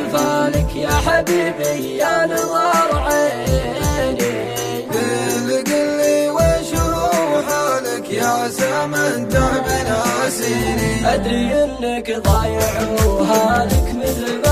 والسعد فالك يا حبيبي يا نظر عيني. قل قل وش هو حالك يا زمن تعبنا سنين أدري إنك ضايع وهالك مثل ما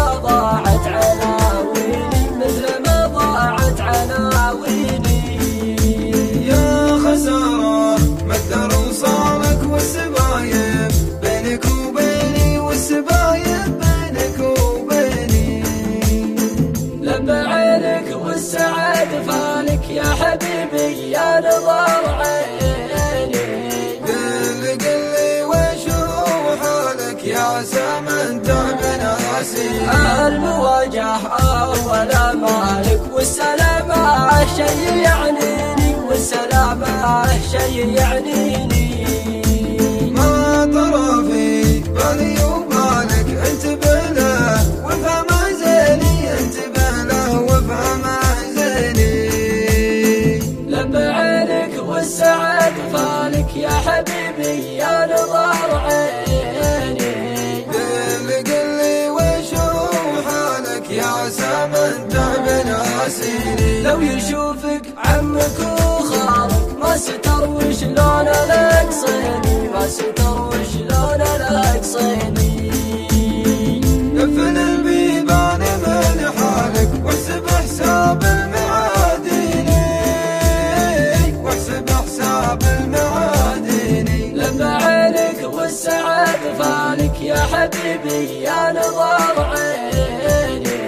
عينك والسعد فالك يا حبيبي يا نظر عيني قل قل وش هو حالك يا زمن تعبنا سنين المواجهة أول مالك والسلامة شي يعنيني والسلامة شي يعنيني عينك والسعد فالك يا حبيبي يا نظر عيني قل قل وش هو حالك يا زمن تعبنا سنين لو يشوفك عمك وخالك ما ستر وشلون الاقصيني ما ستر وشلون عينك والسعد فالك يا حبيبي يا نظر عيني.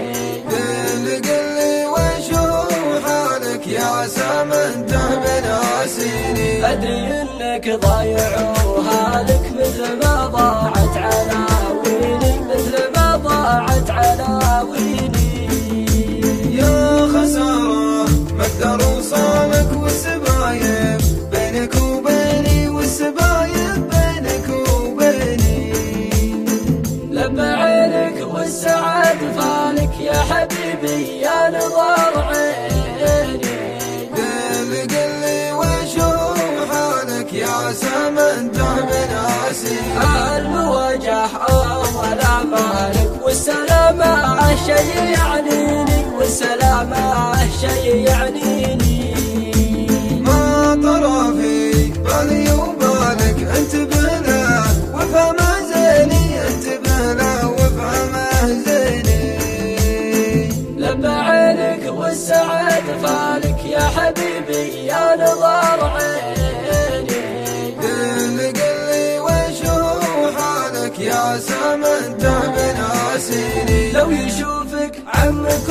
قل قل وش هو حالك يا زمن تعبنا سنين أدري إنك ضايع وهالك مثل ما ضاعت عناويني مثل ما ضاعت عناويني. لما عينك والسعد فالك يا حبيبي يا نظر عيني. قل قل وش هو حالك يا زمن تعبنا سنين المواجهة أول مالك والسلامة شي يعنيني والسلامة شي يعنيني ما ترى في بالي وبالك انتبه والسعد فالك يا حبيبي يا نظر عيني. قل قل وش هو حالك يا زمن تعبنا سنين لو يشوفك عمك